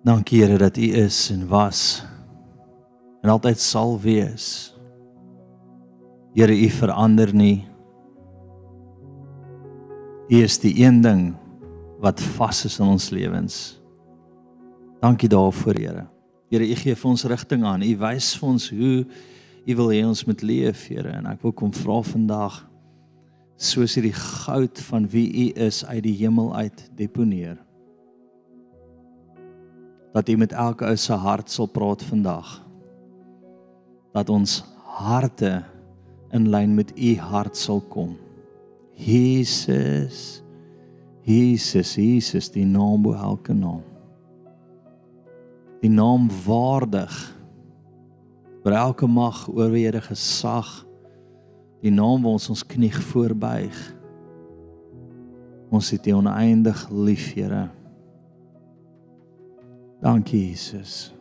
Dankie Here dat U is en was en altyd sal wees. Here, U verander nie. U is die een ding wat vas is in ons lewens. Dankie daarvoor, Here. Here, U gee vir ons rigting aan. U wys vir ons hoe U wil hê ons moet leef, Here, en ek wil kom vra vandag soos hierdie goud van wie U is uit die hemel uit deponeer dat U met elke ou se hart sal praat vandag. Dat ons harte in lyn met U hart sal kom. Jesus. Jesus, Jesus, die naam bo elke naam. Die naam waardig oor elke mag, oorwede gesag. Die naam waar ons ons knie voorbuig. Ons het U oneindig lief, Here. Dankie Jesus.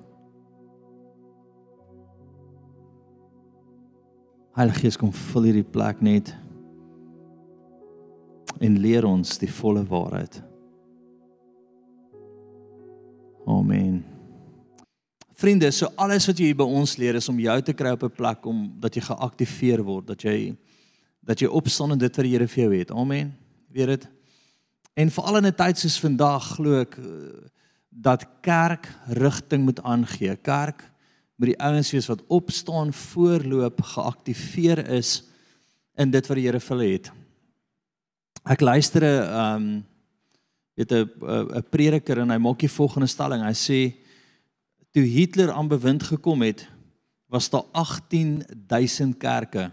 Heilige Gees kom vul hierdie plek net en leer ons die volle waarheid. Amen. Vriende, so alles wat jy by ons leer is om jou te kry op 'n plek om dat jy geaktiveer word, dat jy dat jy opstaan en dit vir die Here vir jou het. Amen. Weet dit? En veral in 'n tyd soos vandag glo ek dat kerk rigting moet aangee. Kerk moet die ouens wees wat opstaan, voorloop, geaktiveer is in dit wat die Here vir hulle het. Ek luister 'n ehm um, weet 'n 'n prediker en hy maak die volgende stelling. Hy sê toe Hitler aan bewind gekom het, was daar 18000 kerke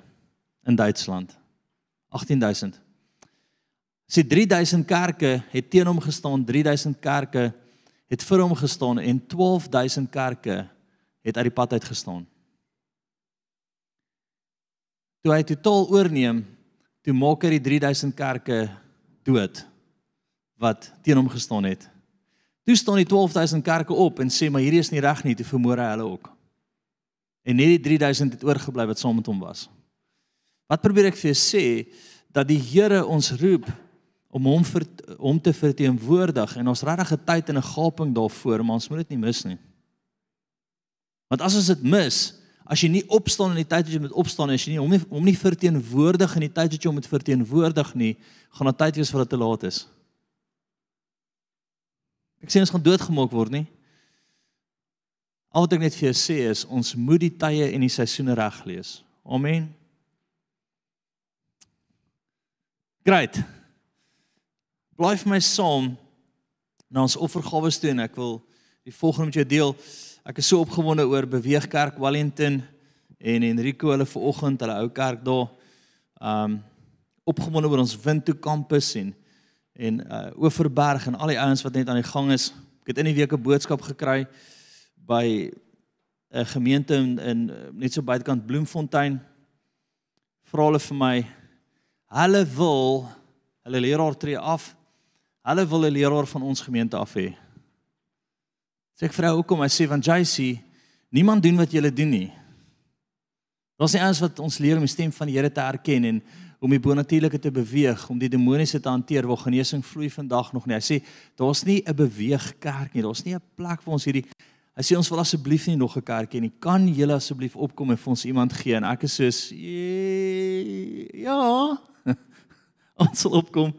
in Duitsland. 18000. Sy 3000 kerke het teen hom gestaan, 3000 kerke het vir hom gestaan en 12000 kerke het uit die pad uit gestaan. Toe hy totaal oorneem, toe maak hy die 3000 kerke dood wat teen hom gestaan het. Toe staan die 12000 kerke op en sê maar hierdie is nie reg nie, toe vermoor hy hulle ook. En net die 3000 het oorgebly wat saam met hom was. Wat probeer ek vir jou sê dat die Here ons roep om hom vir hom te verteenwoordig en ons regtig 'n tyd en 'n gaping daarvoor, maar ons moet dit nie mis nie. Want as ons dit mis, as jy nie opstaan in die tyd wat jy moet opstaan as jy nie hom nie hom nie verteenwoordig in die tyd wat jy hom moet verteenwoordig nie, gaan dit tyd wees vir dit te laat is. Ek sê ons gaan doodgemaak word nie. Al wat ek net vir jou sê is ons moet die tye en die seisoene reg lees. Amen. Great. Bly vir my saam na ons offergawe toe en ek wil die volgende met jou deel. Ek is so opgewonde oor Beweeg Kerk Wellington en Enrico hulle vanoggend hulle ou kerk daar. Um opgewonde oor ons Windtoe kampus en en uh Oeverberg en al die ouens wat net aan die gang is. Ek het in die week 'n boodskap gekry by 'n gemeente in, in net so buitekant Bloemfontein. Vra hulle vir my. Hulle wil hulle leraar tree af Hulle wil 'n leraar van ons gemeente af hê. Sê ek vrou hoekom? Hy sê van JC, niemand doen wat julle doen nie. Daar's nie eens wat ons leer om die stem van die Here te herken en om die bonatuurlike te beweeg, om die demoniese te hanteer waar genesing vloei vandag nog nie. Hy sê daar's nie 'n beweeg kerk nie. Daar's nie 'n plek vir ons hierdie Hy sê ons wil asseblief nie nog 'n kerk hê nie. Kan julle asseblief opkom en vir ons iemand gee? En ek is soos ja. ons sal opkom.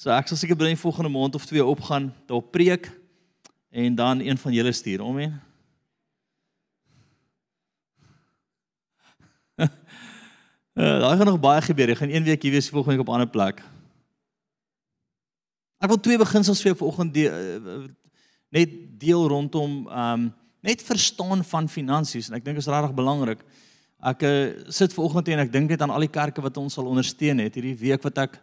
So ek sal seker binne volgende maand of twee opgaan, daar preek en dan een van julle stuur, amen. Uh, daar gaan nog baie gebeur. Ek gaan een week hier wees, volgende week op 'n ander plek. Ek wil twee beginsels vir jou vanoggend uh, net deel rondom ehm um, net verstaan van finansies en ek dink is regtig belangrik. Ek uh, sit vanoggend en ek dink net aan al die kerke wat ons sal ondersteun het hierdie week wat ek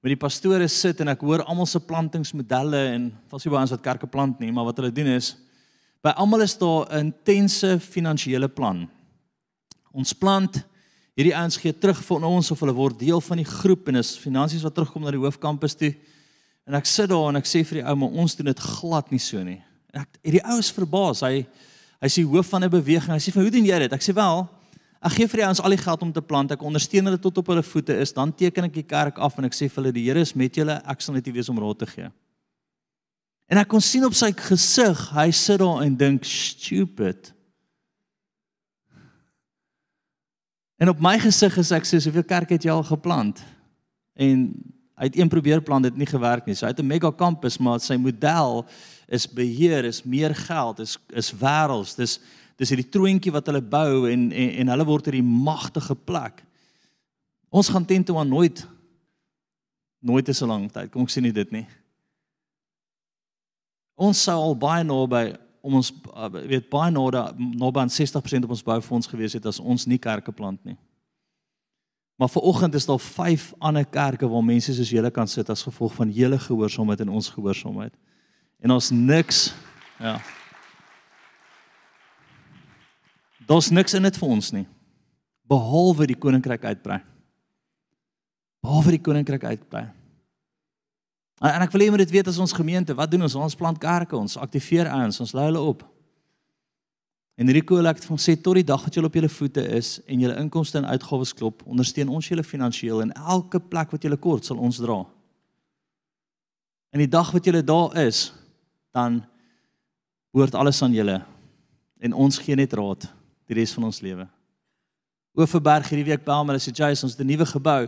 met die pastore sit en ek hoor almal se plantingsmodelle en was nie baie ons wat kerke plant nie, maar wat hulle doen is by almal is daar 'n intense finansiële plan. Ons plant hierdie ouens gee terug vir ons of hulle word deel van die groep en is finansies wat terugkom na die hoofkampus toe. En ek sit daar en ek sê vir die ou, maar ons doen dit glad nie so nie. En ek hierdie ou is verbaas. Hy hy sê hoof van 'n beweging. Hy sê, "Hoe doen jy dit?" Ek sê, "Wel, Ek gee vir die ouens al die geld om te plant. Ek ondersteun hulle tot op hulle voete is. Dan teken ek die kerk af en ek sê vir hulle die Here is met julle. Ek sal net nie weet om raad te gee. En ek kon sien op sy gesig, hy sit daar en dink stupid. En op my gesig is ek sê, "Hoeveel kerk het jy al geplant?" En hy het een probeer plant, dit het nie gewerk nie. So hy het 'n mega kampus, maar sy model is beheer, is meer geld, is is wêrelds. Dis dis hierdie troontjie wat hulle bou en en, en hulle word hierdie magtige plek. Ons gaan teen toe aan nooit nooit is so lank tyd. Kom ek sien dit nie. Ons sou al baie naby om ons uh, weet baie naby naby aan 60% op ons boufonds gewees het as ons nie kerke plant nie. Maar vir oggend is daar vyf ander kerke waar mense soos julle kan sit as gevolg van julle gehoorsaamheid en ons gehoorsaamheid. En ons niks ja. Daar's niks in dit vir ons nie. Behalwe die koninkryk uitbrei. Behalwe die koninkryk uitbrei. En ek wil hê jy moet dit weet as ons gemeente, wat doen ons? Ons plant kerke, ons aktiveer ouens, ons lei hulle op. En Rico het van sê tot die dag wat jy op julle voete is en julle inkomste en uitgawes klop, ondersteun ons julle finansiëel en elke plek wat julle kort sal ons dra. En die dag wat julle daar is, dan hoort alles aan julle en ons gee net raad die res van ons lewe. Oeverberg hierdie week bel my en sê Jason, ons het 'n nuwe gebou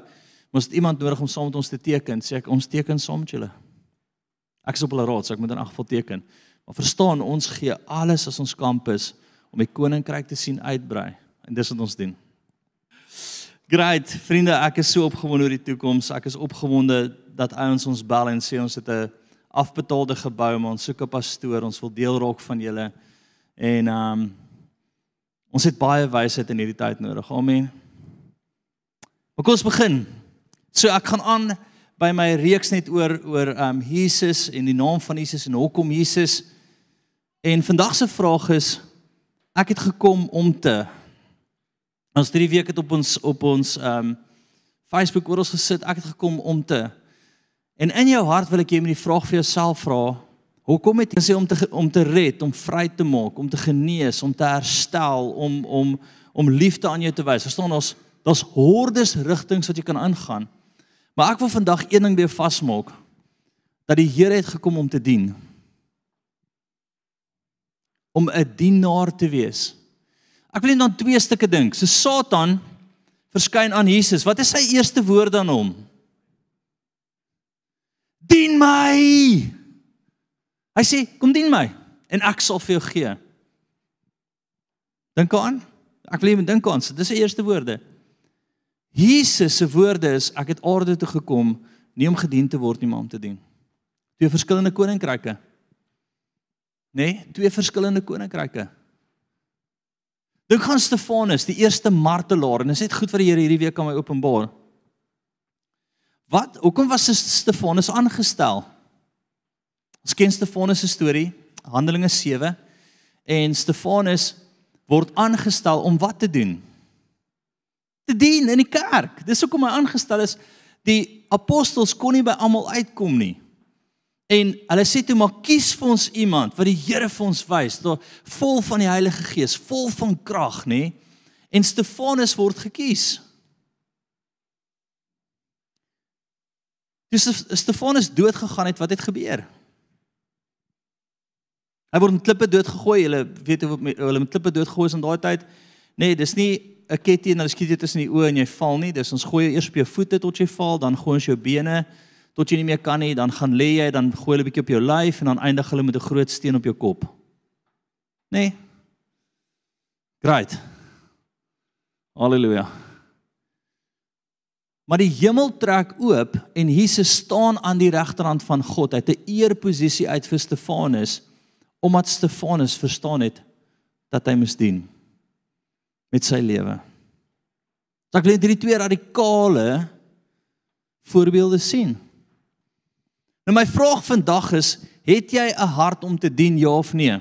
Ons het iemand nodig om saam met ons te teken. Sê ek, ons teken saam met julle. Ek is op hulle raad, so ek moet in elk geval teken. Maar verstaan, ons gee alles as ons kampus om die koninkryk te sien uitbrei. En dis wat ons doen. Great, vriende, ek is so opgewonde oor die toekoms. Ek is opgewonde dat ouens ons bel en sê ons het 'n afbetaalde gebou, maar ons soek 'n pastoor. Ons wil deel raak van julle. En ehm um, ons het baie wysheid in hierdie tyd nodig. Amen. Maar kom ons begin. So ek gaan aan by my reeks net oor oor ehm um, Jesus en die naam van Jesus en hoekom Jesus. En vandag se vraag is ek het gekom om te Ons drie weke het op ons op ons ehm um, Facebook ons gesit. Ek het gekom om te En in jou hart wil ek jy met die vraag vir jouself vra. Hoekom het jy sê om te om te red, om vry te maak, om te genees, om te herstel, om om om liefde aan jou te wys? Verstaan ons? Daar's hordes rigtings wat jy kan ingaan. Maar ek wil vandag een ding weer vasmaak dat die Here het gekom om te dien. Om 'n dienaar te wees. Ek wil net dan twee stukke dink. So Satan verskyn aan Jesus. Wat is sy eerste woord aan hom? Dien my. Hy sê, "Kom dien my en ek sal vir jou gee." Dink aan. Ek wil net dink aan. Dis sy eerste woorde. Jesus se woorde is ek het aarde toe gekom nie om gedien te word nie maar om te dien. Twee verskillende koninkryke. Nê? Nee, twee verskillende koninkryke. Dink aan Stefanus, die eerste martelaar en dit is net goed wat die Here hierdie week aan my openbaar. Wat? Hoekom was Stefanus aangestel? Ons ken Stefanus se storie, Handelinge 7 en Stefanus word aangestel om wat te doen? te dien in die kerk. Dis hoekom hy aangestel is. Die apostels kon nie by almal uitkom nie. En hulle sê toe maar kies vir ons iemand wat die Here vir ons wys, vol van die Heilige Gees, vol van krag, nê? En Stefanus word gekies. Dis Stefanus dood gegaan het, wat het gebeur? Hy word met klippe dood gegooi. Hulle weet hoe hulle met klippe dood gegooi is in daai tyd. Nee, dis nie 'n ketting en hulle skiet jou tussen die oë en jy val nie. Dis ons gooi jou eers op jou voete tot jy val, dan gooi ons jou bene tot jy nie meer kan nie, dan gaan lê jy, dan gooi hulle 'n bietjie op jou lyf en dan eindig hulle met 'n groot steen op jou kop. Nee. Great. Halleluja. Maar die hemel trek oop en Jesus staan aan die regterhand van God. Hy het 'n eerposisie uit vir Stefanus omdat Stefanus verstaan het dat hy moes dien met sy lewe. So ek wil hierdie twee radikale voorbeelde sien. Nou my vraag vandag is, het jy 'n hart om te dien ja of nee?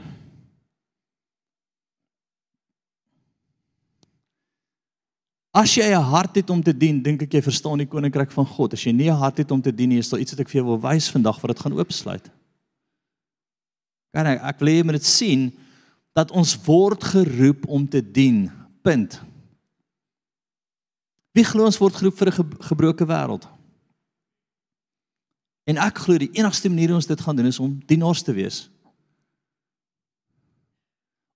As jy 'n hart het om te dien, dink ek jy verstaan die koninkryk van God. As jy nie 'n hart het om te dien nie, is daar iets wat ek vir jou wil wys vandag wat dit gaan oopsluit. Kan ek ek wil hê jy moet dit sien dat ons word geroep om te dien. Punt. Wie glo ons word geroep vir 'n gebroke wêreld? En ek glo die enigste manier hoe ons dit gaan doen is om dienaars te wees.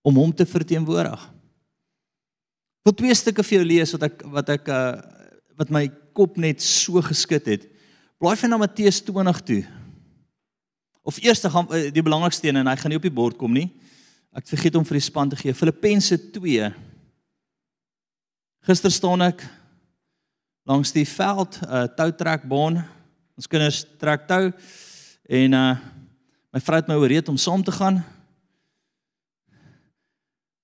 Om hom te verteenwoordig. Ek wil twee stukke vir jou lees wat ek wat ek uh wat my kop net so geskit het. Blaai vir na Matteus 20 toe. Of eers gaan uh, die belangrikste een en hy gaan nie op die bord kom nie. Ek vergeet om vir die span te gee. Filippense 2. Gister staan ek langs die veld, 'n uh, toutrekbaan. Ons kinders trek tou en uh my vrou het my ooreed om saam te gaan.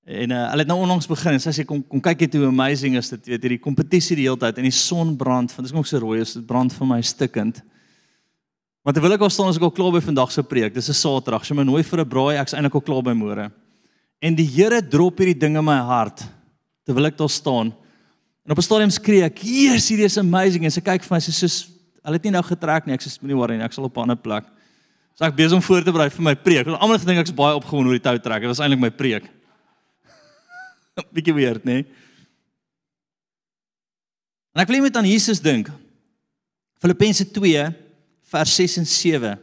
En uh hulle het nou onlangs begin sy sê kom kom kyk net hoe amazing is dit weet hierdie kompetisie die hele tyd en die son brand want dit is ook so rooi is dit brand vir my stikkend. Want terwyl ek al staan as ek al klaar by vandag se preek, dis 'n Saterdag, sy my nooi vir 'n braai, ek's eintlik al klaar by môre. En die Here drop hierdie ding in my hart terwyl ek daar staan. En op 'n stadium skree ek, "Jesus, hierdie is amazing." En sy kyk vir my, sy soos hulle het nie nou getrek nie. Ek sê moenie worry nie, ek sal op 'n ander plek. So ek besig om voor te berei vir my preek. Want almal gedink ek's baie opgewonde oor die tou trek. Dit was eintlik my preek. Bietjie weird, né? En ek wil net aan Jesus dink. Filippense 2 vers 6 en 7.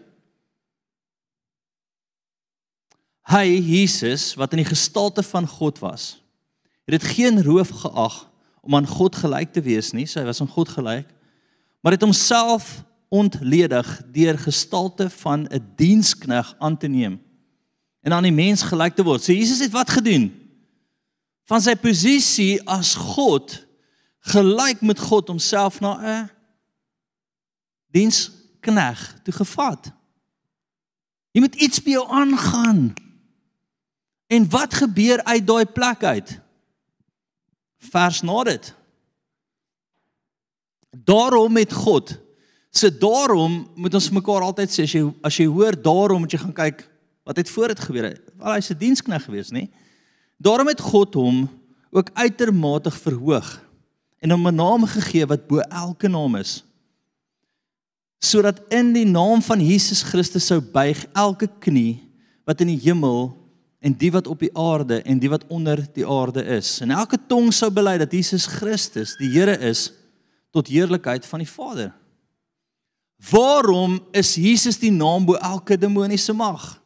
Hy Jesus wat in die gestalte van God was, het dit geen roof geag om aan God gelyk te wees nie, so hy was aan God gelyk, maar het homself ontledig deur gestalte van 'n dienskneg aan te neem en aan die mens gelyk te word. So Jesus het wat gedoen? Van sy posisie as God gelyk met God homself na 'n dienskneg toe gevat. Jy moet iets by jou aangaan. En wat gebeur uit daai plek uit? vers na dit. Daarom met God. So daarom moet ons mekaar altyd sê as jy as jy hoor daarom moet jy gaan kyk wat het voor dit gebeur. Wel hy's 'n dienskneg gewees, nê? Daarom het God hom ook uitermate verhoog en hom 'n naam gegee wat bo elke naam is sodat in die naam van Jesus Christus sou buig elke knie wat in die hemel en die wat op die aarde en die wat onder die aarde is. En elke tong sou bely dat Jesus Christus die Here is tot heerlikheid van die Vader. Waarom is Jesus die naam bo elke demoniese mag?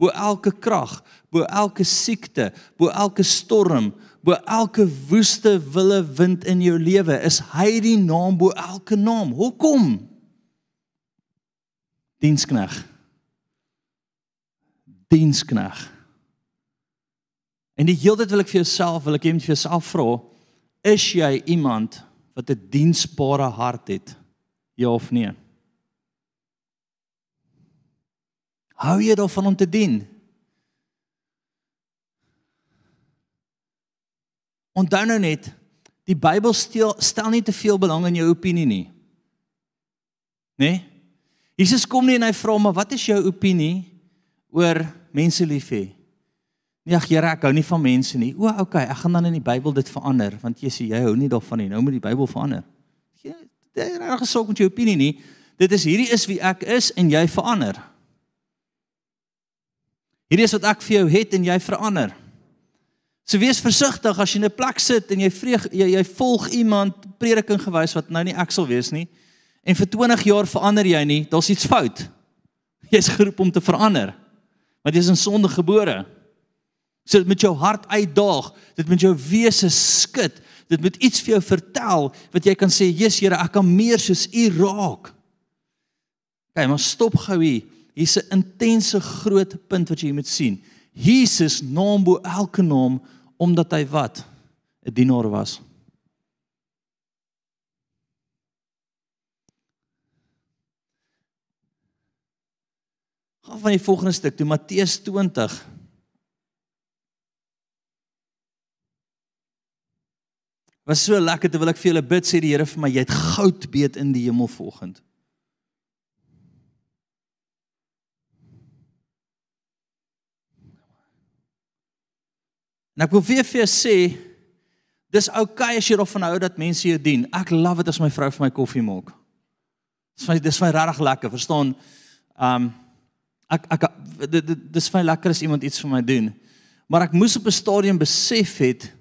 Bo elke krag, bo elke siekte, bo elke storm, bo elke woeste wille wind in jou lewe, is hy die naam bo elke naam. Hoekom? Dienskneg. Dienskneg. En die hele tyd wil ek vir jouself, wil ek net vir jouself vra, is jy iemand wat 'n diensbare hart het? Ja of nee? Hou jy daarvan om te dien? Onthou nou net, die Bybel stel nie te veel belang in jou opinie nie. Né? Nee? Jesus kom nie en hy vra maar wat is jou opinie oor mense lief hê? Nee, ag Here, ek hou nie van mense nie. O, okay, ek gaan dan in die Bybel dit verander want jy sê jy hou nie daarvan nie. Nou moet die Bybel verander. Jy het reg gesoek met jou opinie nie. Dit is hierdie is wie ek is en jy verander. Hierdie is wat ek vir jou het en jy verander. So wees versigtig as jy in 'n plek sit en jy vreeg jy, jy volg iemand prediking gewys wat nou nie ek sal wees nie en vir 20 jaar verander jy nie, daar's iets fout. Jy's geroep om te verander. Want jy is in sonde gebore. So dit met jou hart uitdaag, dit met jou wese skud, dit moet iets vir jou vertel wat jy kan sê, "Jesus Here, ek kan meer soos U raak." Kyk, maar stop gou hier. Hier's 'n intense groot punt wat jy moet sien. Jesus naam bo elke naam omdat hy wat? 'n dienaar was. Gaan van die volgende stuk toe Matteus 20 Was so lekker terwyl ek vir julle bid sê die Here vir my jy het goud beet in die hemel volgend. Nou ek wil weer vir jou sê dis oukei okay as jy daarvan hou dat mense jou dien. Ek love dit as my vrou vir my koffie maak. Dis vir dis my regtig lekker, verstaan? Um ek ek dis vir my lekker as iemand iets vir my doen. Maar ek moes op 'n stadium besef het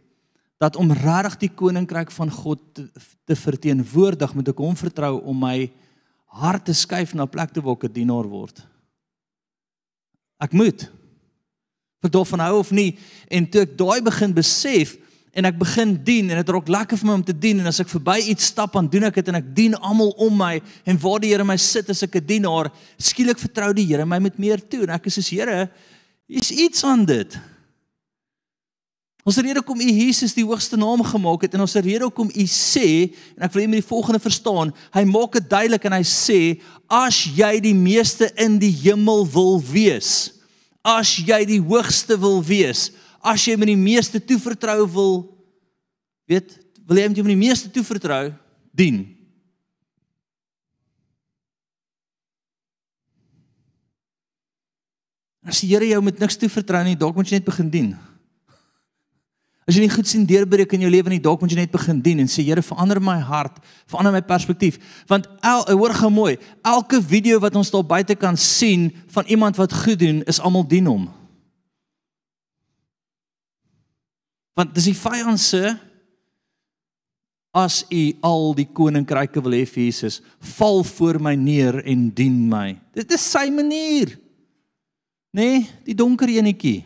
dat om regtig die koninkryk van God te, te verteenwoordig moet ek hom vertrou om my hart te skuif na 'n plek toe waar ek 'n dienaar word. Ek moet vir daarvan hou of nie en toe ek daai begin besef en ek begin dien en dit raak lekker vir my om te dien en as ek verby iets stap dan doen ek dit en ek dien almal om my en waar die Here my sit as ek 'n dienaar skielik vertrou die Here my met meer toe en ek is soos Here hier's iets aan dit. Ons rede kom U Jesus die hoogste naam gemaak het en ons rede kom U sê en ek wil hê met die volgende verstaan, hy maak dit duidelik en hy sê as jy die meeste in die hemel wil wees, as jy die hoogste wil wees, as jy met die meeste toevertrou wil weet, wil jy met die meeste toevertrou dien. As die Here jou met niks toevertrou nie, dalk moet jy net begin dien. As jy nie goed sien deurbreek in jou lewe nie, dalk moet jy net begin dien en sê Here, verander my hart, verander my perspektief. Want el, hoor gou mooi, elke video wat ons daar buite kan sien van iemand wat goed doen, is almal dien hom. Want dis die vyand se as u al die koninkryke wil hê vir Jesus, val voor my neer en dien my. Dit is sy manier. Nee, die donker enetjie.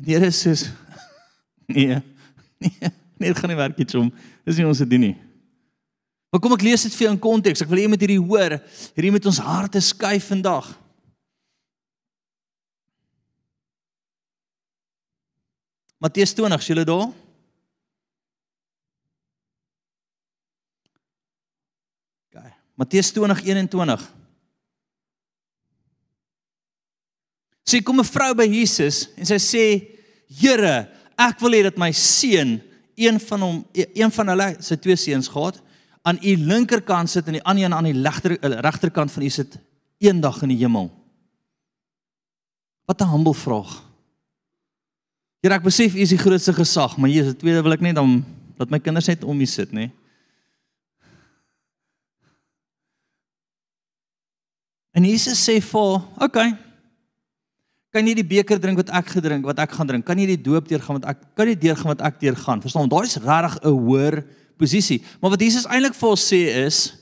En die Here sê nee. Nee, nee, dit gaan nie werk iets om. Dis nie ons se dien nie. Maar kom ek lees dit vir jou in konteks. Ek wil hê jy moet hierdie hoor. Hierdie moet ons harte skuif vandag. Matteus 20, julle daar? OK. Matteus 20:21. Sy kom 'n vrou by Jesus en sy sê: "Here, ek wil hê dat my seun, een van hom, een van hulle, sy twee seuns gehad, aan u linkerkant sit en die ander een aan die regter eh, regterkant van u sit eendag in die hemel." Wat 'n humble vraag. Here, ek besef u is die grootste gesag, maar Jesus, tweede wil ek net dan dat my kinders net om u sit, nê? En Jesus sê vir, "Oké, okay, Kan jy die beker drink wat ek gedrink, wat ek gaan drink? Kan jy die doop deurgaan wat ek kan jy deurgaan wat ek deurgaan? Verstaan? Daar is regtig 'n hoër posisie. Maar wat Jesus eintlik vir ons sê is,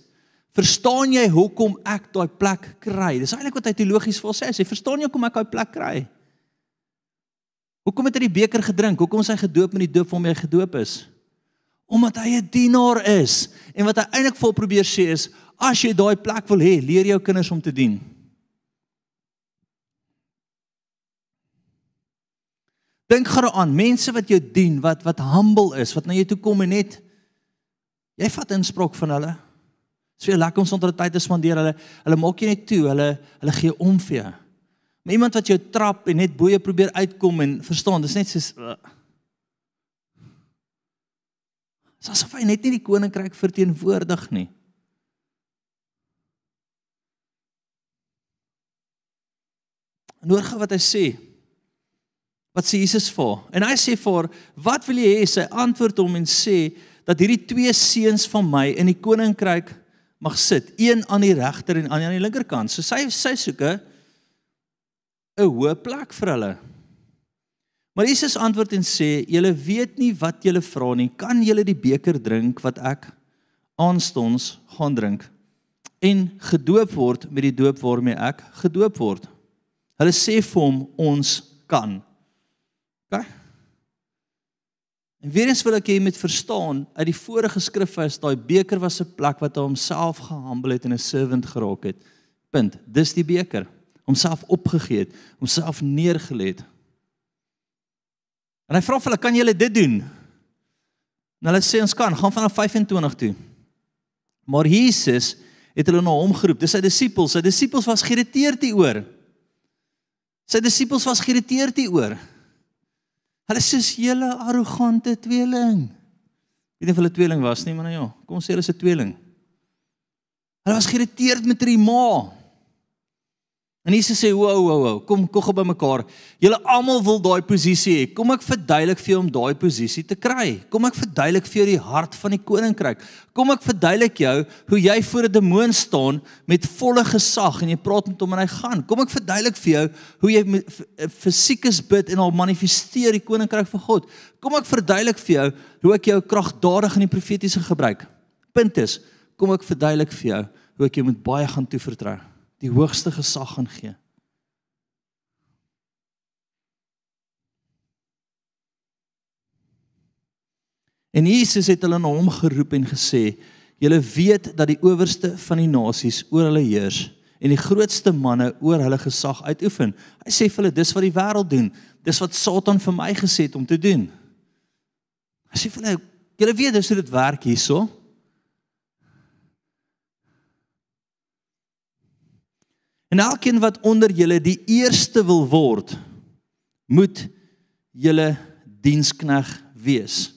verstaan jy hoekom ek daai plek kry? Dis eintlik wat hy teologies vir ons sê. Hy sê, verstaan jy hoekom ek daai plek kry? Hoekom het hy die beker gedrink? Hoekom is hy gedoop met die doop waarmee hy gedoop is? Omdat hy 'n dienaar is. En wat hy eintlik vol probeer sê is, as jy daai plek wil hê, leer jou kinders om te dien. Dink gou aan mense wat jou dien, wat wat humble is, wat na jou toe kom en net jy vat inspraak van hulle. Dit is vir lekker om sonder tyd te spandeer. Hulle hulle maak jy net toe, hulle hulle gee om vir jou. Maar iemand wat jou trap en net boeye probeer uitkom en verstaan, dis net soos uh, asof hy net nie die koninkryk verteenwoordig nie. En hoor gou wat hy sê. Wat sê Jesus vir? En hy sê vir, "Wat wil jy hê?" Sy antwoord hom en sê dat hierdie twee seuns van my in die koninkryk mag sit, een aan die regter en een aan die linkerkant. So sy sy soek 'n hoë plek vir hulle. Maar Jesus antwoord en sê, "Julle weet nie wat julle vra nie. Kan julle die beker drink wat ek aanstonds gaan drink en gedoop word met die doop waarmee ek gedoop word?" Hulle sê vir hom, "Ons kan." OK? En weer eens wil ek hê jy moet verstaan, uit die vorige skrifte is daai beker was 'n plek wat hy homself gehumble het en 'n servant geraak het. Punt. Dis die beker. Homself opgegee het, homself neergelê het. En hy vra vir hulle, "Kan julle dit doen?" En hulle sê ons kan, gaan vanaf 25 toe. Maar Jesus het hulle na hom geroep. Dis sy disippels. Sy disippels was geïrriteerd hieroor. Sy disippels was geïrriteerd hieroor. Hulle sê julle arrogante tweeling. Weet nie of hulle tweeling was nie, maar nou ja, kom ons sê hulle is 'n tweeling. Hulle was geïrriteerd met die ma. En Jesus sê, "Wow, wow, wow, kom kom gou by mekaar. Julle almal wil daai posisie hê. Kom ek verduidelik vir jou om daai posisie te kry. Kom ek verduidelik vir jou die hart van die koninkryk. Kom ek verduidelik jou hoe jy voor 'n demoon staan met volle gesag en jy praat met hom en hy gaan. Kom ek verduidelik vir jou hoe jy fisiekes bid en al manifesteer die koninkryk van God. Kom ek verduidelik vir jou hoe ek jou kragtadig in die profetiese gebruik. Punt is, kom ek verduidelik vir jou hoe ek jou met baie gaan toevertrou die hoogste gesag gaan gee. En Jesus het hulle na hom geroep en gesê: "Julle weet dat die owerste van die nasies oor hulle heers en die grootste manne oor hulle gesag uitoefen." Hy sê vir hulle: "Dis wat die wêreld doen. Dis wat Satan vir my gesê het om te doen." Hy sê vir hulle: "Julle weet dis hoe dit werk hierso." En elkeen wat onder julle die eerste wil word, moet julle dienskneg wees.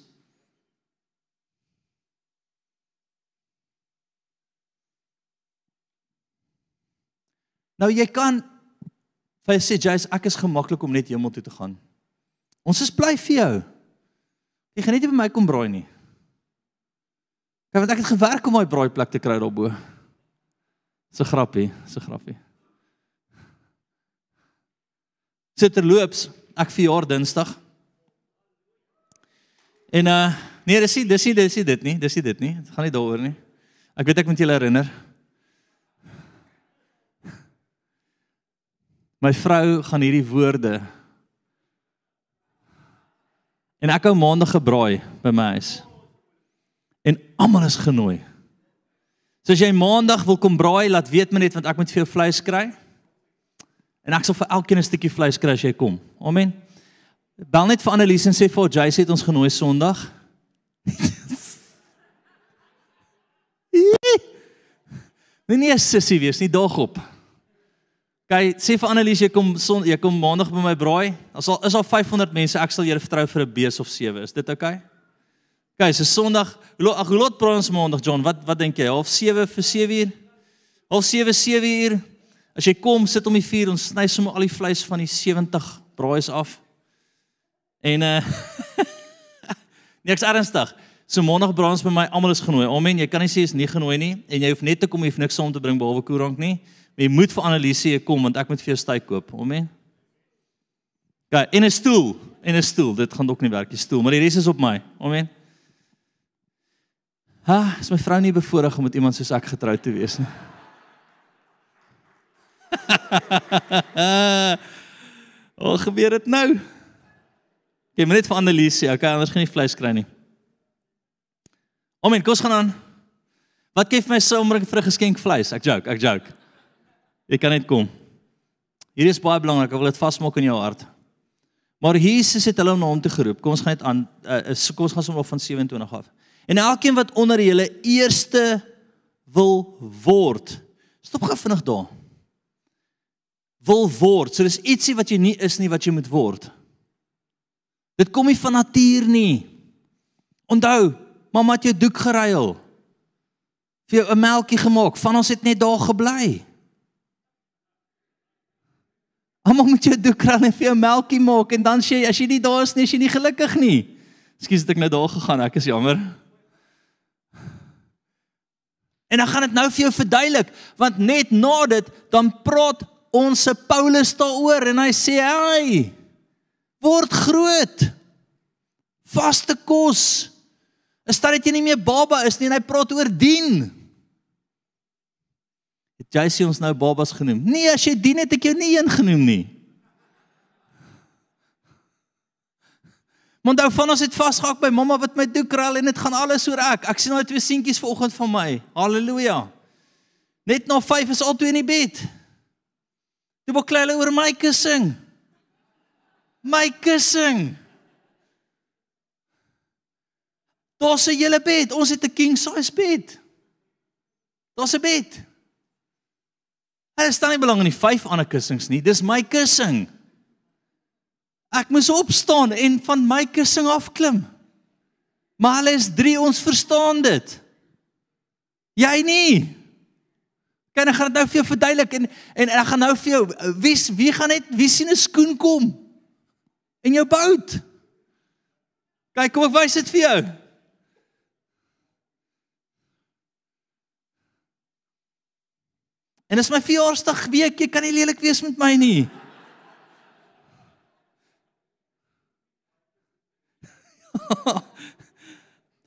Nou jy kan vir sê jy's ek is gemaklik om net hemel toe te gaan. Ons is bly vir jou. Jy gaan net nie by my kom braai nie. Kyk want ek het gewerk om daai braaiplek te kry daarbo. So grappie, so grappie. Sit terloops ek verjaar Dinsdag. En uh nee, dis nie dis nie dis nie dit nie, dis nie dit nie. Dit gaan nie daaroor nie. Ek weet ek moet julle herinner. My vrou gaan hierdie woorde En ek hou maandag gebraai by my huis. En almal is genooi. So as jy maandag wil kom braai, laat weet my net want ek moet vir jou vleis kry. En ek sal vir elkeen 'n stukkie vleis kry as jy kom. Amen. Bel net vir Annelies en sê vir Jay sê ons genooi Sondag. Nee nee sussie wees nie daag op. Kyk, sê vir Annelies jy kom son, jy kom maandag by my braai. As al is al 500 mense, ek sal julle vertrou vir 'n bees of sewe. Is dit oukei? Okay? Kyk, so Sondag, ag hoe laat praat ons maandag John? Wat wat dink jy? Half 7 vir 7 uur? Half 7 7 uur? As jy kom, sit om die vuur, ons sny sommer al die vleis van die 70 braais af. En uh Niks ernstig. So maandag braai ons by my, almal is genooi. Amen. Jy kan nie sê is nie genooi nie en jy hoef net te kom, jy hoef niks saam te bring behalwe koerank nie. Maar jy moet vir Anneliese kom want ek moet vir jou styk koop. Amen. Gaan in 'n stoel, in 'n stoel. Dit gaan dalk nie werk die stoel, maar die res is op my. Amen. Ha, is my vrou nie bevoorreg om met iemand soos ek getroud te wees nie. Wat gebeur dit nou? Jy moet net vir Annelies sê, okay, anders gaan jy vleis kry nie. Omen, kos gaan aan. Wat gee vir my sommer vir 'n geskenk vleis? Ek joke, ek joke. Jy kan net kom. Hier is baie belangrik, ek wil dit vasmaak in jou hart. Maar Jesus het hulle na hom toe geroep. Kom ons gaan net aan uh, kom ons gaan sommer van 27 af. En elkeen wat onder julle eerste wil word. Stop gou vinnig daar wil word. So dis ietsie wat jy nie is nie wat jy moet word. Dit kom nie van natuur nie. Onthou, mamma het jou doek geruil. Vir jou 'n melktjie gemaak. Van ons het net daar gebly. Mamma moet jou doek ruil en vir jou melktjie maak en dan sê jy as jy nie daar is nie, is jy nie gelukkig nie. Ekskuus dat ek nou daar gegaan, ek is jammer. En dan gaan dit nou vir jou verduidelik, want net na dit dan praat ons se Paulus daaroor en hy sê hy word groot. Vaste kos. Is dit jy nie meer baba is nie en hy praat oor dien. Het jy sê ons nou babas genoem? Nee, as jy dien het ek jou nie een genoem nie. Want ou van ons het vasgehak by mamma wat my doek krul en dit gaan alles oor ek. Ek sien al twee seentjies vanoggend van my. Halleluja. Net na 5 is al twee in die bed. Jy wil klei oor my kussing. My kussing. Daar's 'n hele bed. Ons het 'n king size bed. Daar's 'n bed. Hulle staan nie belang in die vyf ander kussings nie. Dis my kussing. Ek moes opstaan en van my kussing afklim. Maar hulle is 3, ons verstaan dit. Jy nie. Kan ek gaan dit nou vir jou verduidelik en en ek gaan nou vir jou wie wie gaan net wie sien 'n skoen kom in jou boot? Kyk, kom ek wys dit vir jou. En dis my verjaarsdag week, jy kan nie lelik wees met my nie.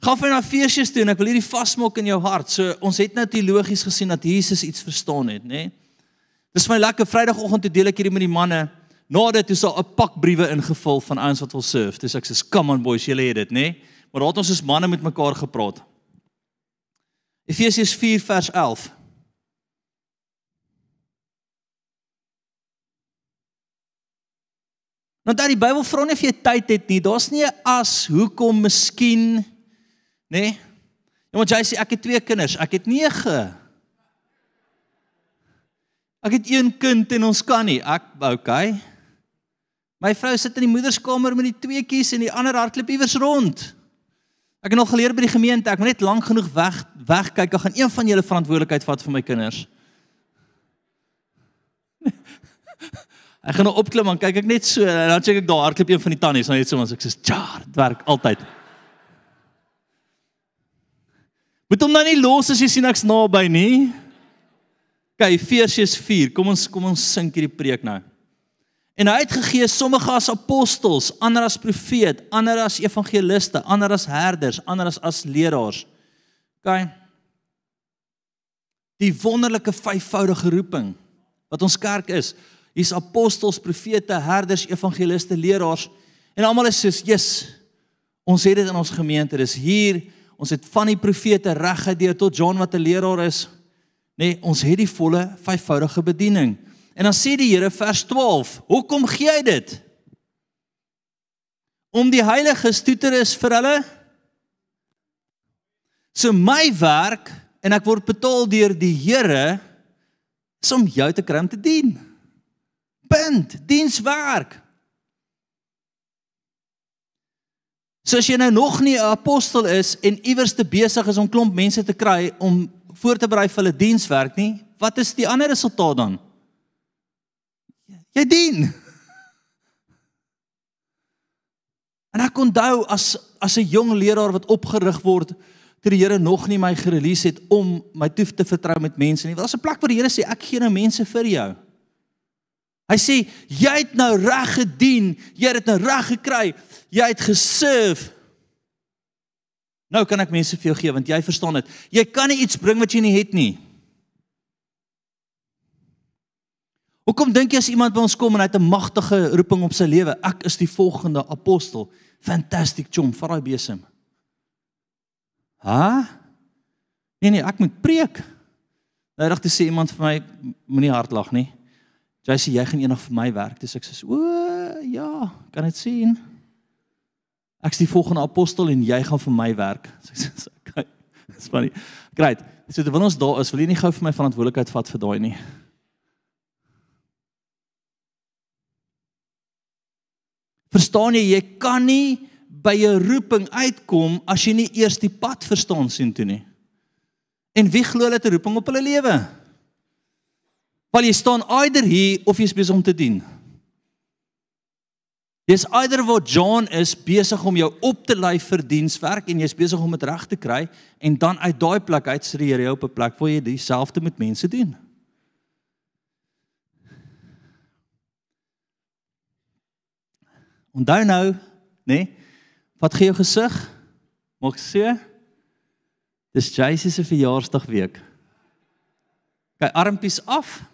Gaan vir na feesjies toe en ek wil hierdie vasmaak in jou hart. So ons het nou teologies gesien dat Jesus iets verstaan het, nê? Nee? Dis my lekker Vrydagoggend te deel ek hierdie met die manne. Nadat toe sal 'n pak briewe ingevul van ouens wat wil surf. Dis ek sê, "Come on boys, julle het dit, nê?" Nee? Maar daar het ons as manne met mekaar gepraat. Efesiërs 4 vers 11. Nou dat die Bybel vra nie of jy tyd het nie. Daar's nie 'n as hoekom miskien nê? Nee? Ja, want jy sê ek het twee kinders. Ek het 9. Ek het een kind en ons kan nie. Ek okay. My vrou sit in die moederskamer met die twee kies en die ander hardloop iewers rond. Ek het nog geleer by die gemeente, ek moet net lank genoeg weg wegkyk, dan gaan een van julle verantwoordelikheid vat vir my kinders. Ek gaan nou opklim en kyk ek net so en dan check ek daar hardloop een van die tannies net so ons ek sê tja, dit werk altyd. Moet hom nou nie los as jy sien ek's naby nie. OK, Efesiërs 4. Kom ons kom ons sink hierdie preek nou. En hy het gegee sommige as apostels, ander as profeet, ander as evangeliste, ander as herders, ander as as leraars. OK. Die wonderlike vyfvoudige roeping wat ons kerk is. Hier's apostels, profete, herders, evangeliste, leraars en almal is soos, "Jesus, ons het dit in ons gemeente. Dis hier. Ons het van die profete reggedeur tot John wat 'n leraar is. Nee, ons het die volle vyfvoudige bediening. En dan sê die Here vers 12, "Hoekom gee hy dit?" Om die heiliges toe te rus vir hulle. So my werk en ek word betaal deur die Here is om jou te kry om te dien. Punt, dienswerk. So as jy nou nog nie 'n apostel is en iewers te besig is om klomp mense te kry om voor te berei vir hulle dienswerk nie, wat is die ander resultaat dan? Jy dien. En ek onthou as as 'n jong leraar wat opgerig word toe die Here nog nie my gerelease het om my toe te vertrou met mense nie. Daar's 'n plek waar die Here sê ek gee nou mense vir jou. Hy sê jy het nou reg gedien, jy het nou reg gekry, jy het geserve. Nou kan ek mense vir jou gee want jy verstaan dit. Jy kan nie iets bring wat jy nie het nie. Hoekom dink jy as iemand by ons kom en hy het 'n magtige roeping op sy lewe, ek is die volgende apostel. Fantastic chom, vat daai besem. Ha? Nee nee, ek moet preek. Nou regtig sê iemand vir my moenie hard lag nie. Jy sê jy gaan eendag vir my werk. Dis ek sê o ja, kan dit sien. Ek's die volgende apostel en jy gaan vir my werk. Sê sê okay. Dis funny. Great. So terwyl ons daar is, wil jy nie gou vir my verantwoordelikheid vat vir daai nie. Verstaan jy, jy kan nie by 'n roeping uitkom as jy nie eers die pad verstaan sien toe nie. En wie glo hulle het 'n roeping op hulle lewe? Want jy staan eider hier of jy's besig om te dien. Jy's eider waar John is besig om jou op te lei vir dienswerk en jy's besig om dit reg te kry en dan uit daai plek uit sê die Here jou op 'n plek waar jy dieselfde met mense doen. Onthou nou, nê? Nee, wat gee jou gesig? Maak so. Dis Jesus se verjaarsdag week. Kyk armpies af.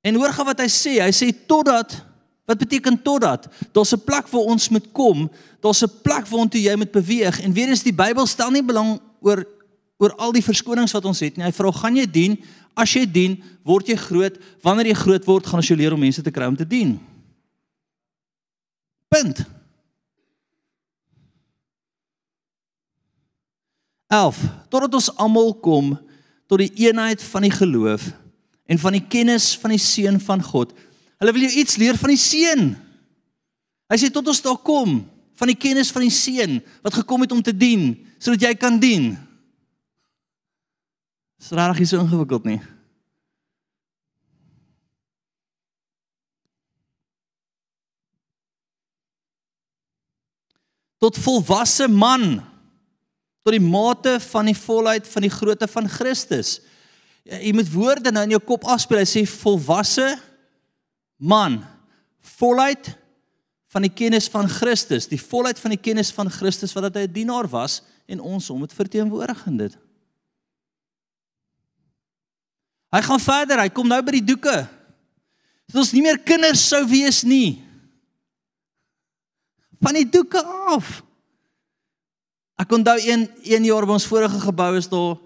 En hoor gou wat hy sê. Hy sê totdat wat beteken totdat daar's 'n plek waar ons moet kom, daar's 'n plek waartoe jy moet beweeg en weer eens die Bybel stel nie belang oor oor al die verskonings wat ons het nie. Hy vra gaan jy dien? As jy dien, word jy groot. Wanneer jy groot word, gaan ons jou leer om mense te kry om te dien. Punt. 11 Totdat ons almal kom tot die eenheid van die geloof en van die kennis van die seun van God. Hulle wil jou iets leer van die seun. Hy sê tot ons daar kom van die kennis van die seun wat gekom het om te dien sodat jy kan dien. Dis regtig so ingewikkeld nie. Tot volwasse man tot die mate van die volheid van die grootte van Christus. Jy moet woorde nou in jou kop afspeel. Hy sê volwasse man, volheid van die kennis van Christus, die volheid van die kennis van Christus wat dat hy 'n dienaar was en ons hom het verteenwoordig in dit. Hy gaan verder, hy kom nou by die doeke. Dat ons nie meer kinders sou wees nie. Van die doeke af. Ek onthou een een jaar by ons vorige gebou is daar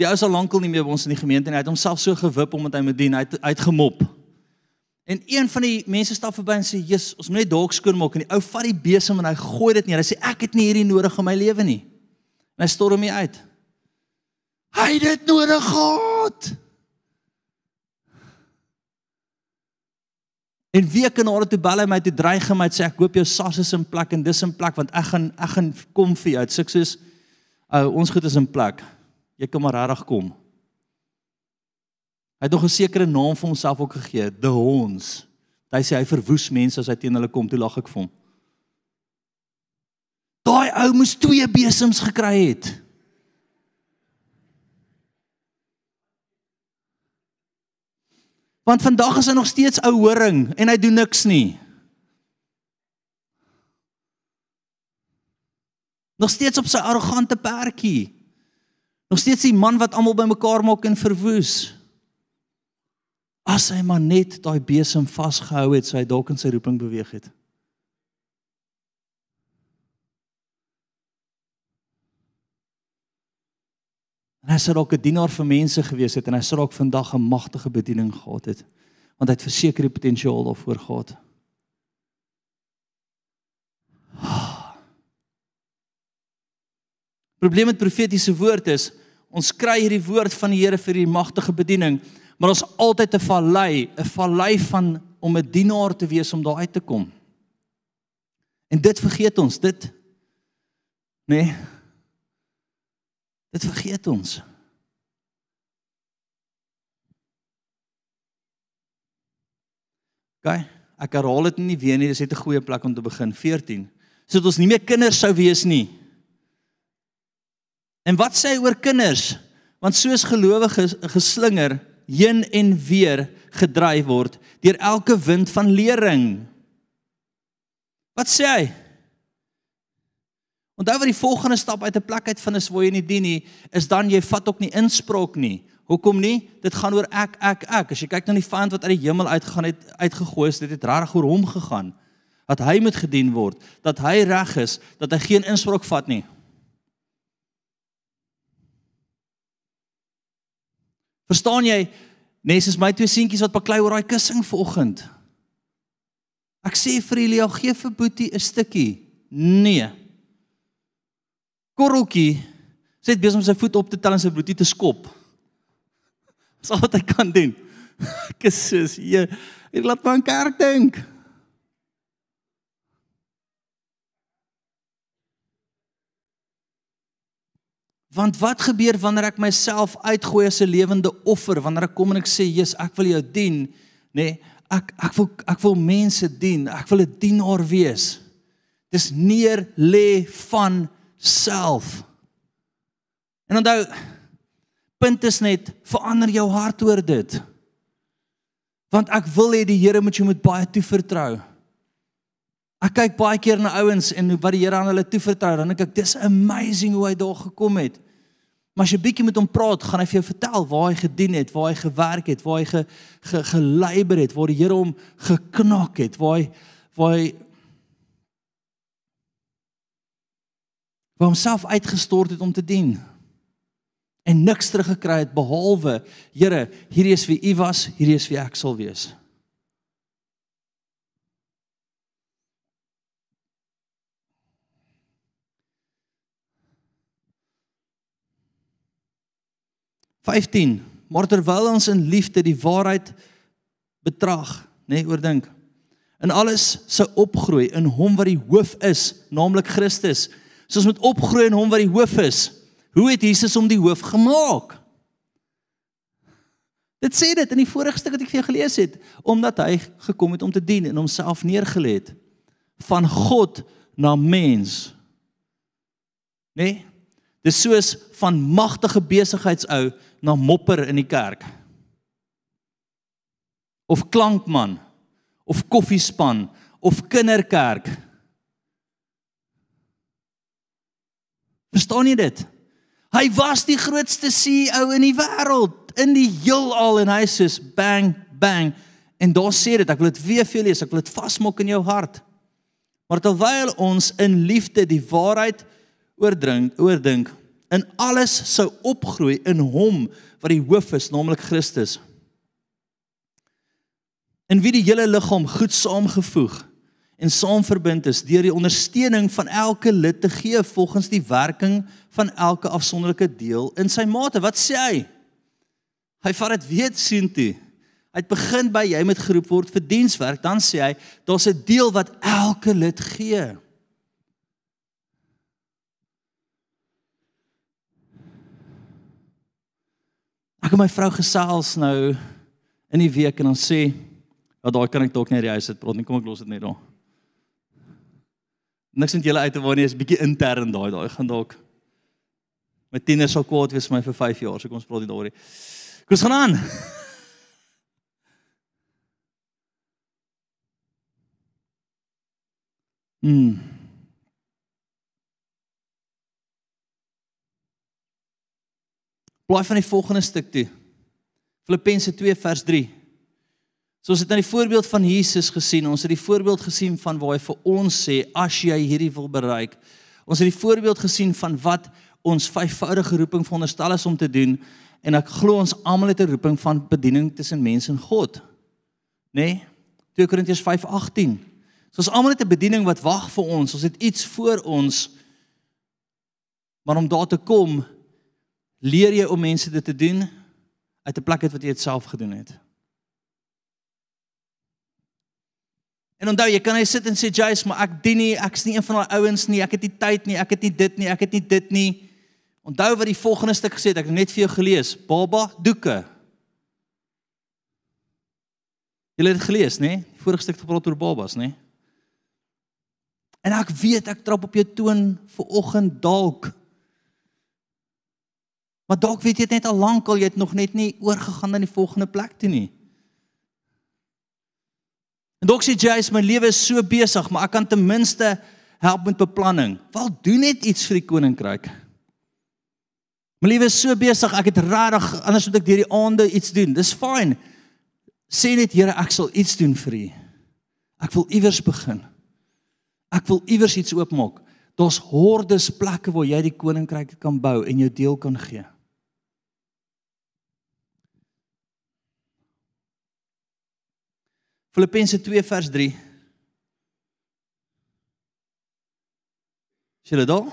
die ou sal lankal nie meer by ons in die gemeente nie. Hy het homself so gewip omdat hy moet dien. Hy het uitgemop. En een van die mense stap verby en sê: "Jesus, ons moet net dalk skoon maak." En die ou vat die besem en hy gooi dit neer. Hy sê: "Ek het nie hierdie nodig in my lewe nie." En hy storm hom uit. Hy het dit nodig gehad. En weke na toe bel hy my toe dreig hy my sê ek hoop jou sas is in plek en dis in plek want ek gaan ek gaan kom vir jou. Sê soos uh, ons goed is in plek. Jy kan maar regtig kom. Hy het nog 'n sekere naam vir homself ook gegee, The Horns. Hy sê hy verwoes mense as hy teen hulle kom, toe lag ek vir hom. Daai ou moes twee besems gekry het. Want vandag is hy nog steeds ou horing en hy doen niks nie. Nog steeds op sy arrogante perdjie. Nog steeds die man wat almal bymekaar maak en verwoes. As hy maar net daai besem vasgehou het, sou hy dalk in sy roeping beweeg het. En hy sou dalk 'n dienaar vir mense gewees het en hy sou dalk vandag 'n magtige bediening gehad het want hy het verseker die potensiaal daarvoor gehad. Probleem met profetiese woord is ons kry hierdie woord van die Here vir die magtige bediening, maar ons altyd 'n vallei, 'n vallei van om 'n dienaar te wees om daar uit te kom. En dit vergeet ons, dit nee, Dit vergeet ons. OK, ek herhaal dit nie weer nie, dis net 'n goeie plek om te begin. 14. Sodat ons nie meer kinders sou wees nie. En wat sê hy oor kinders? Want soos gelowiges geslinger heen en weer gedryf word deur elke wind van lering. Wat sê hy? Onthou wat die volgende stap uit 'n plek uit van waar jy nie dien nie, is dan jy vat ook nie inspraak nie. Hoekom nie? Dit gaan oor ek ek ek. As jy kyk na die vyand wat uit die hemel uitgegaan het, uitgegooi is, dit het regtig oor hom gegaan. Dat hy moet gedien word, dat hy reg is, dat hy geen inspraak vat nie. Verstaan jy? Nes is my twee seentjies wat baklei oor daai kussing vanoggend. Ek sê vir Elia, gee vir Boetie 'n stukkie. Nee korreltjie sê dit besig om sy voet op te tel en sy bloedie te skop. Dis al wat hy kan doen. Kussus, jy, jy laat my aan kerk dink. Want wat gebeur wanneer ek myself uitgooi as 'n lewende offer? Wanneer ek kom en ek sê, "Jesus, ek wil jou dien," nê? Nee, ek ek wil ek wil mense dien. Ek wil 'n dienaar wees. Dis neer lê van self. En onthou punt is net verander jou hart oor dit. Want ek wil hê die Here moet jou met baie toevertrou. Ek kyk baie keer na ouens en wat die Here aan hulle toevertrou, dan dink ek dis amazing hoe hy daar gekom het. Maar as jy bietjie met hom praat, gaan hy vir jou vertel waar hy gedien het, waar hy gewerk het, waar hy ge, ge, geleiber het, waar die Here hom geknak het, waar hy waar hy waar homself uitgestort het om te dien en niks teruggekry het behalwe Here hierdie is wie u was hierdie is wie ek sal wees Vyftien maar terwyl ons in liefde die waarheid betrag nê nee, oordink in alles se opgroei in hom wat die hoof is naamlik Christus So ons moet opgroei in hom wat die hoof is. Hoe het Jesus hom die hoof gemaak? Dit sê dit in die vorige stuk wat ek vir jou gelees het, omdat hy gekom het om te dien en homself neergelê het van God na mens. Nee? Dis soos van magtige besigheidsou na mopper in die kerk. Of klankman of koffiespan of kinderkerk. Verstaan jy dit? Hy was die grootste CEO in die wêreld, in die heelal en hy sê bang bang en daar sê dit, ek wil dit weer vir lees, ek wil dit vasmaak in jou hart. Maar terwyl ons in liefde die waarheid oordring, oordink, in alles sou opgroei in hom wat die hoof is, naamlik Christus. In wie die hele liggaam goed saamgevoeg en saamverbind is deur die ondersteuning van elke lid te gee volgens die werking van elke afsonderlike deel in sy mate. Wat sê hy? Hy vat dit weet sien toe. Hy het begin by jy moet geroep word vir dienswerk, dan sê hy daar's 'n deel wat elke lid gee. Ek en my vrou gesels nou in die week en ons sê, "Ja, daai kan ek dalk net die huis uit praat nie. Kom ek los dit net daar." Niks met julle uit te waar nie, is bietjie intern daai daai gaan dalk. My tieners sal kwaad wees vir my vir 5 jaar, so kom ons praat dit daaroor. Kom ons gaan aan. Hmm. Blaai van die volgende stuk toe. Filippense 2 vers 3. So ons het nou die voorbeeld van Jesus gesien. Ons het die voorbeeld gesien van waar hy vir ons sê as jy hierdie wil bereik. Ons het die voorbeeld gesien van wat ons vyfvoudige roeping veronderstel is om te doen en ek glo ons almal het 'n roeping van bediening tussen mens en God. Né? Nee? 2 Korintiërs 5:18. So ons almal het 'n bediening wat wag vir ons. Ons het iets voor ons. Maar om daar te kom, leer jy om mense dit te doen uit 'n plek uit wat jy dit self gedoen het. En onthou, jy kan net sit en sê Jace, maar ek dien nie, ek's nie een van daai ouens nie, ek het nie tyd nie, ek het nie dit nie, ek het nie dit nie. Onthou wat die volgende stuk gesê het, ek het net vir jou gelees, baba doeke. Jy het dit gelees, nê? Die vorige stuk gepraat oor babas, nê? En ek weet ek trap op jou toon vir oggend dalk. Maar dalk weet jy dit net al lank al jy het nog net nie oorgegaan na die volgende plek toe nie. En dalk sê jy, "My lewe is so besig, maar ek kan ten minste help met beplanning." Wel, doen net iets vir die koninkryk. My lewe is so besig, ek het regtig anders moet ek deur die aande iets doen. Dis fyn. Sê net, Here, ek sal iets doen vir U. Ek wil iewers begin. Ek wil iewers iets oopmaak. Daar's hordes plekke waar jy die koninkryk kan bou en jou deel kan gee. Filippense 2 vers 3. Is julle daar?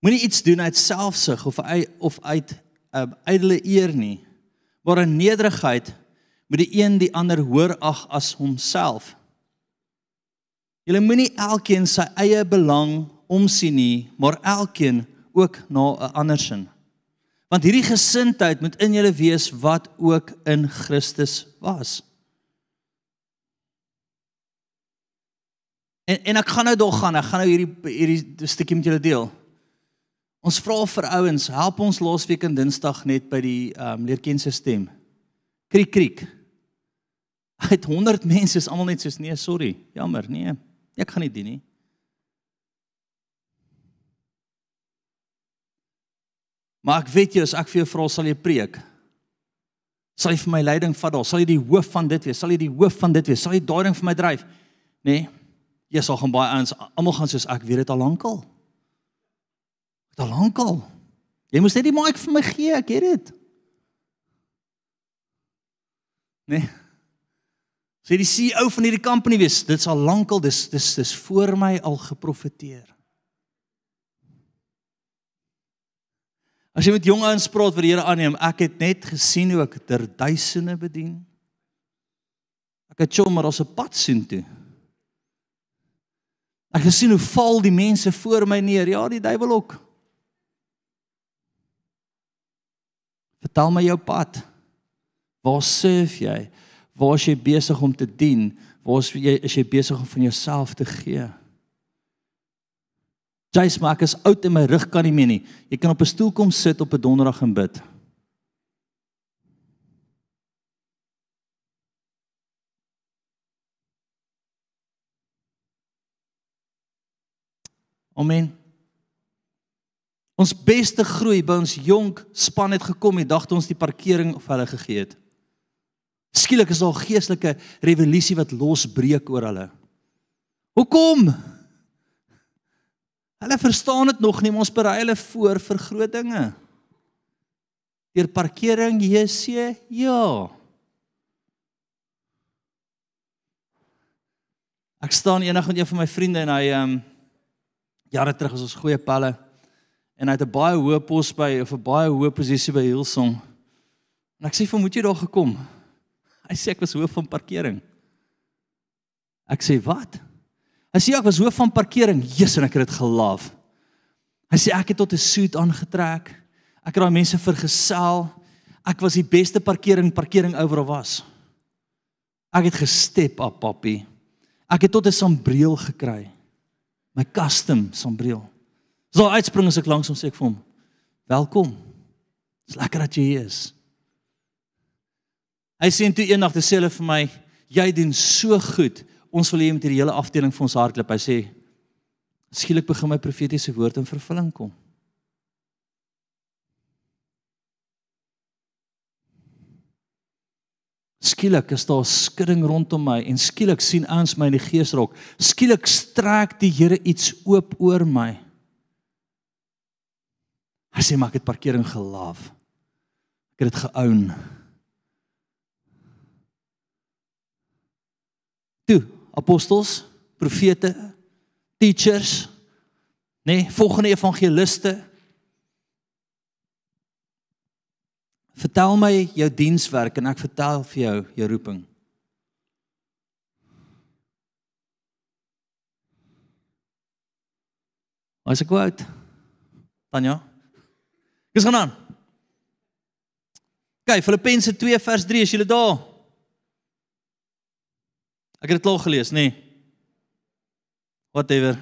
Moenie iets doen uit selfsug of uit of uit um, ydelle eer nie, maar in nederigheid moet die een die ander hoër ag as homself. Julle moenie elkeen sy eie belang omsien nie, maar elkeen ook na 'n ander sin. Want hierdie gesindheid moet in julle wees wat ook in Christus was. En en ek gaan nou dog gaan, ek gaan nou hierdie hierdie stukkie met julle deel. Ons vra vir ouens, help ons laasweek in Dinsdag net by die ehm um, leerkense stem. Kriek kriek. Uit 100 mense is almal net soos nee, sorry. Jammer, nee. Ek gaan nie dien nie. Maar ek weet jy as ek vir jou vra sal jy preek? Sal jy vir my leiding vat daar? Sal jy die hoof van dit wees? Sal jy die hoof van dit wees? Sal jy daai ding vir my dryf? Nee. Jy sal gaan baie eens almal gaan soos ek weet dit al lankal. Dit al lankal. Jy moes net die mic vir my gee, ek het dit. Nee. Sê die CEO van hierdie company wees, dit sal lankal dis dis dis voor my al geprofeteer. As jy met jong ouens praat wat die Here aanneem, ek het net gesien hoe ek ter duisende bedien. Ek het chom maar as 'n pad sien toe. Ek het gesien hoe val die mense voor my neer. Ja, die duiwel ook. Vertel my jou pad. Waar surf jy? Waar is jy besig om te dien? Waar is jy is jy besig om van jouself te gee? Jy's maak is oud en my rug kan nie meer nie. Jy kan op 'n stoel kom sit op 'n donderdag en bid. Amen. Ons beste groei by ons jonk span het gekom die dag toe ons die parkering of hulle gegee het. Skielik is daar 'n geestelike revolusie wat losbreek oor hulle. Hoekom? Hulle verstaan dit nog nie, ons berei hulle voor vir groot dinge. Deur parkering JC, ja. Ek staan eendag met een van my vriende en hy ehm um, jare terug was ons goeie palle en hy het 'n baie hoë pos by of 'n baie hoë posisie by Hillsong. En ek sê vir moet jy daar gekom? Hy sê ek was hoof van parkering. Ek sê wat? Hy sê ek was hoof van parkering. Jesus en ek het dit gelief. Hy sê ek het tot 'n suit aangetrek. Ek het daai mense vergesel. Ek was die beste parkering parkering oor was. Ek het gestep op papi. Ek het tot 'n sambreel gekry my custom sonbril. So uitspring as ek langs hom sê ek vir hom, "Welkom. Dis lekker dat jy hier is." Hy sê toe eendag te sê hulle vir my, "Jy doen so goed. Ons wil hê jy moet hierdie hele afdeling vir ons hardloop." Hy sê, "Skielik begin my profetiese woord in vervulling kom." Skielik is daar skudding rondom my en skielik sien ouens my in die gees raak. Skielik strek die Here iets oop oor my. Hy sê maar ek het parkering gelaaf. Ek het dit geown. Toe, apostels, profete, teachers, nee, volgende evangeliste, Vertel my jou dienswerk en ek vertel vir jou jou roeping. Wat is ek quote? Tanya. Dis gaan aan. Kyk, Filippense 2 vers 3, is julle daar? Ek het dit al gelees, nê? Nee. Whatever.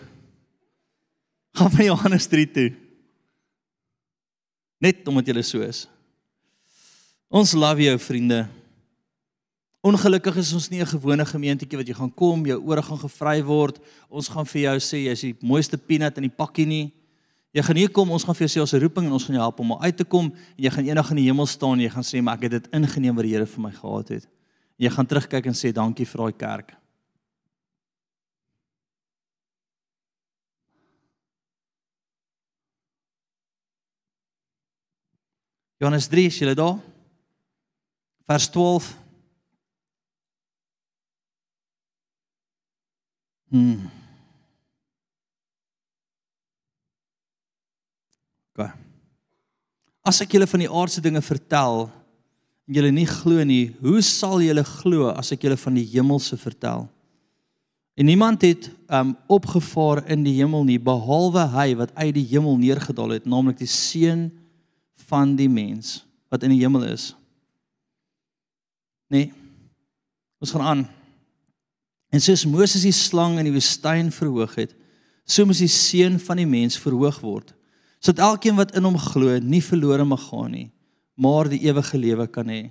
Gaan van Johannes 3 toe. Net omdat jy so is. Ons love jou vriende. Ongelukkig is ons nie 'n gewone gemeentetjie wat jy gaan kom, jou ore gaan gevry word. Ons gaan vir jou sê jy's die mooiste peanut in die pakkie nie. Jy gaan hier kom, ons gaan vir jou sê ons roeping en ons gaan jou help om uit te kom en jy gaan eendag in die hemel staan en jy gaan sê maar ek het dit ingeneem wat die Here vir my gehad het. Jy gaan terugkyk en sê dankie vir daai kerk. Johannes 3, is jy daar? vers 12. Hmm. Okay. As ek julle van die aardse dinge vertel julle nie glo nie, hoe sal julle glo as ek julle van die hemelse vertel? En niemand het um opgevaar in die hemel nie behalwe hy wat uit die hemel neergedaal het, naamlik die seun van die mens wat in die hemel is. Nee. Ons gaan aan. En soos Moses die slang in die woestyn verhoog het, so moet die seun van die mens verhoog word, sodat elkeen wat in hom glo nie verlore mag gaan nie, maar die ewige lewe kan hê.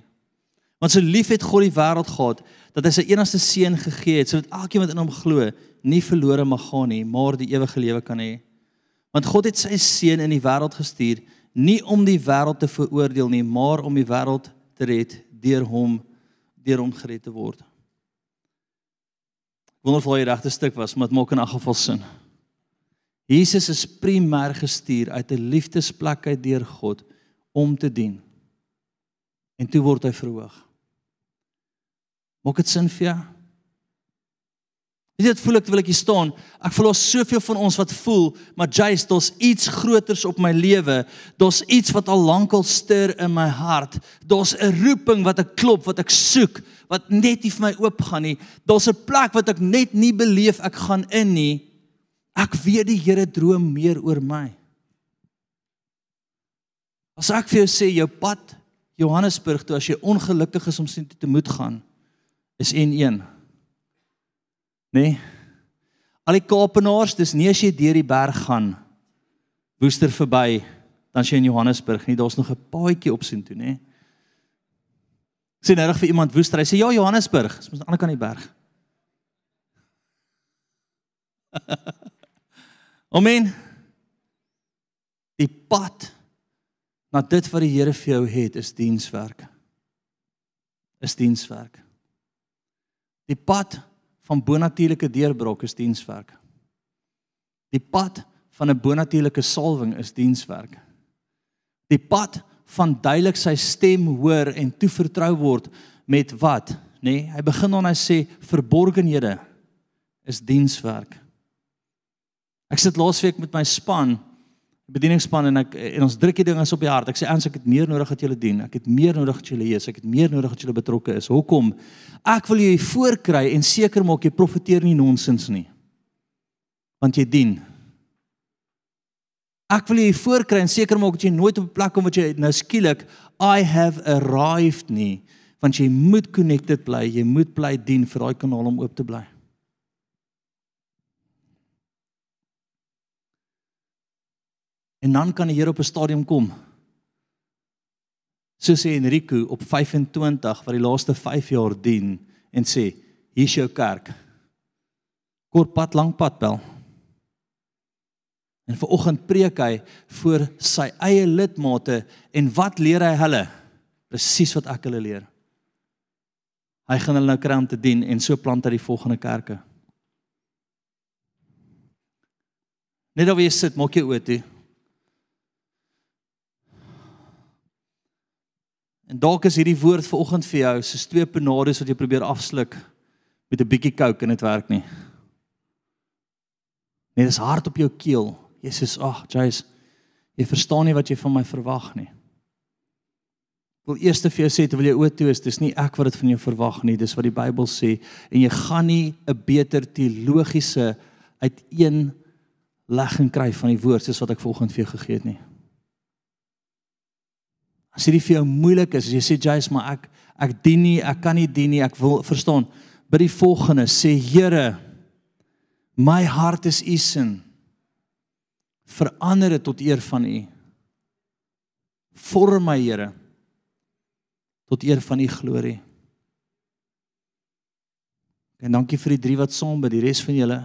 Want so lief het God die wêreld gehad dat hy sy enigste seun gegee het sodat elkeen wat in hom glo nie verlore mag gaan nie, maar die ewige lewe kan hê. Want God het sy seun in die wêreld gestuur nie om die wêreld te veroordeel nie, maar om die wêreld te red deur hom deur hom gered te word. Wonder of hy regte stuk was, maar dit maak in 'n geval sin. Jesus is primêr gestuur uit 'n liefdesplek uit deur God om te dien. En toe word hy verhoog. Maak dit sin vir jou? Jy wat voel ek terwyl ek hier staan? Ek voel ons soveel van ons wat voel, maar Jace, daar's iets groters op my lewe. Daar's iets wat al lankal stir in my hart. Daar's 'n roeping wat ek klop, wat ek soek, wat net nie vir my oopgaan nie. Daar's 'n plek wat ek net nie beleef ek gaan in nie. Ek weet die Here droom meer oor my. As ek vir jou sê jou pad Johannesburg toe as jy ongelukkig is om sien toe te moet gaan is N1. Nee. Al die Kaapenaars, dis nie as jy deur die berg gaan Woester verby dan sien Johannesburg nie, daar's nog 'n paadjie op sien toe, nê. Sien reg vir iemand Woester, hy sê ja Johannesburg, is aan die ander kant die berg. Amen. Die pad na dit wat die Here vir jou het is dienswerk. Is dienswerk. Die pad van bonatuurlike deurbrok is dienswerk. Die pad van 'n bonatuurlike salwing is dienswerk. Die pad van duidelik sy stem hoor en toevertrou word met wat, nê? Nee, hy begin dan hy sê verborgenhede is dienswerk. Ek sit laasweek met my span bedieningspan en ek en ons druk die dinge op die hart. Ek sê ans ek het meer nodig dat julle dien. Ek het meer nodig dat julle lees. Ek het meer nodig dat julle betrokke is. Hoekom? Ek wil julle voorkry en seker maak jy profeteer nie nonsens nie. Want jy dien. Ek wil julle voorkry en seker maak dat jy nooit op 'n plek kom wat jy nou skielik I have arrived nie, want jy moet connected bly. Jy moet bly dien vir daai kanaal om oop te bly. En dan kan die Here op 'n stadium kom. So sê Enrico op 25 wat die laaste 5 jaar dien en sê, hier's jou kerk. Kort pad, lank pad bel. En ver oggend preek hy voor sy eie lidmate en wat leer hy hulle? Presies wat ek hulle leer. Hy gaan hulle nou kry om te dien en so plant hy die volgende kerke. Net of jy sit, maak jy oop toe. En dalk is hierdie woord vanoggend vir jou soos twee panades wat jy probeer afsluk met 'n bietjie coke en dit werk nie. Nee, dis hard op jou keel. Sê, "Ag, Jace, jy verstaan nie wat jy van my verwag nie." Ek wil eers vir jou sê terwyl jy oop toe is, dis nie ek wat dit van jou verwag nie, dis wat die Bybel sê en jy gaan nie 'n beter teologiese uiteen legging kry van die woord soos wat ek vanoggend vir jou gegee het nie. As dit vir jou moeilik is, as jy sê Jace, maar ek ek dien nie, ek kan nie dien nie, ek wil verstaan. By die volgende sê Here, my hart is U sin. Verander dit tot eer van U. Vorm my Here tot eer van U glorie. En dankie vir die drie wat saam by die res van julle.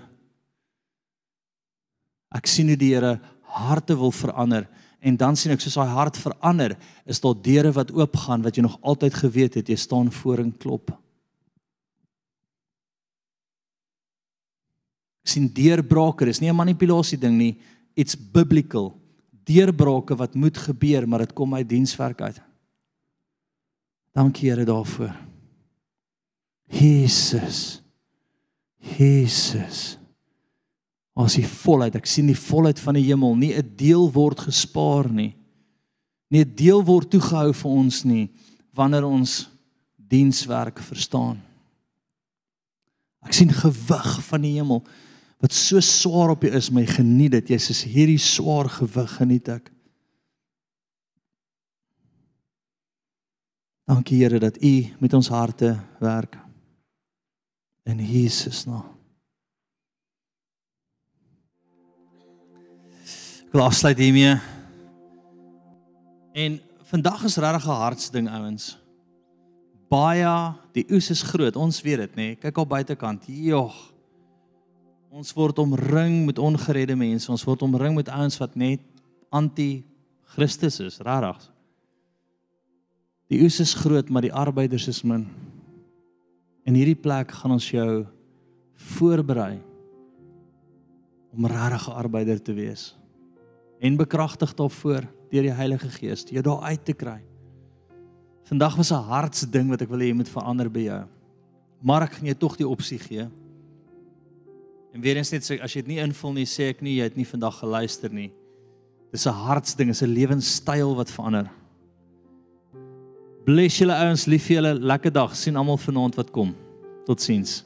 Ek sien hoe die Here harte wil verander en dan sien ek soos daai hart verander, is daar deure wat oopgaan wat jy nog altyd geweet het jy staan voor en klop. Ek sien deurbrake, dis nie 'n manipulasie ding nie, it's biblical. Deurbrake wat moet gebeur, maar dit kom uit dienswerk uit. Dankie Here daarvoor. Jesus. Jesus. Ons die volheid, ek sien die volheid van die hemel, nie 'n deel word gespaar nie. Nie 'n deel word toegehou vir ons nie wanneer ons dienswerk verstaan. Ek sien gewig van die hemel wat so swaar op jou is, my geniet dit. Jy sê hierdie swaar gewig geniet ek. Dankie Here dat U met ons harte werk. In Jesus naam. Ek wil afsluit hiermee. En vandag is regtig 'n hartsding ouens. Baie die oes is groot, ons weet dit nê. Nee. Kyk op buitekant. Jogg. Ons word omring met ongeredde mense. Ons word omring met ouens wat net anti-Christus is, regtig. Die oes is groot, maar die arbeiders is min. In hierdie plek gaan ons jou voorberei om regtig 'n arbeider te wees en bekragtig daarvoor deur die Heilige Gees jou daar uit te kry. Vandag was 'n hartsding wat ek wil hê jy moet verander by jou. Maar ek gaan jou tog die opsie gee. En weer eens net as jy dit nie invul nie, sê ek nie jy het nie vandag geluister nie. Dis 'n hartsding, is 'n lewenstyl wat verander. Bless julle ouens, lief vir julle, lekker dag. sien almal vanaand wat kom. Totsiens.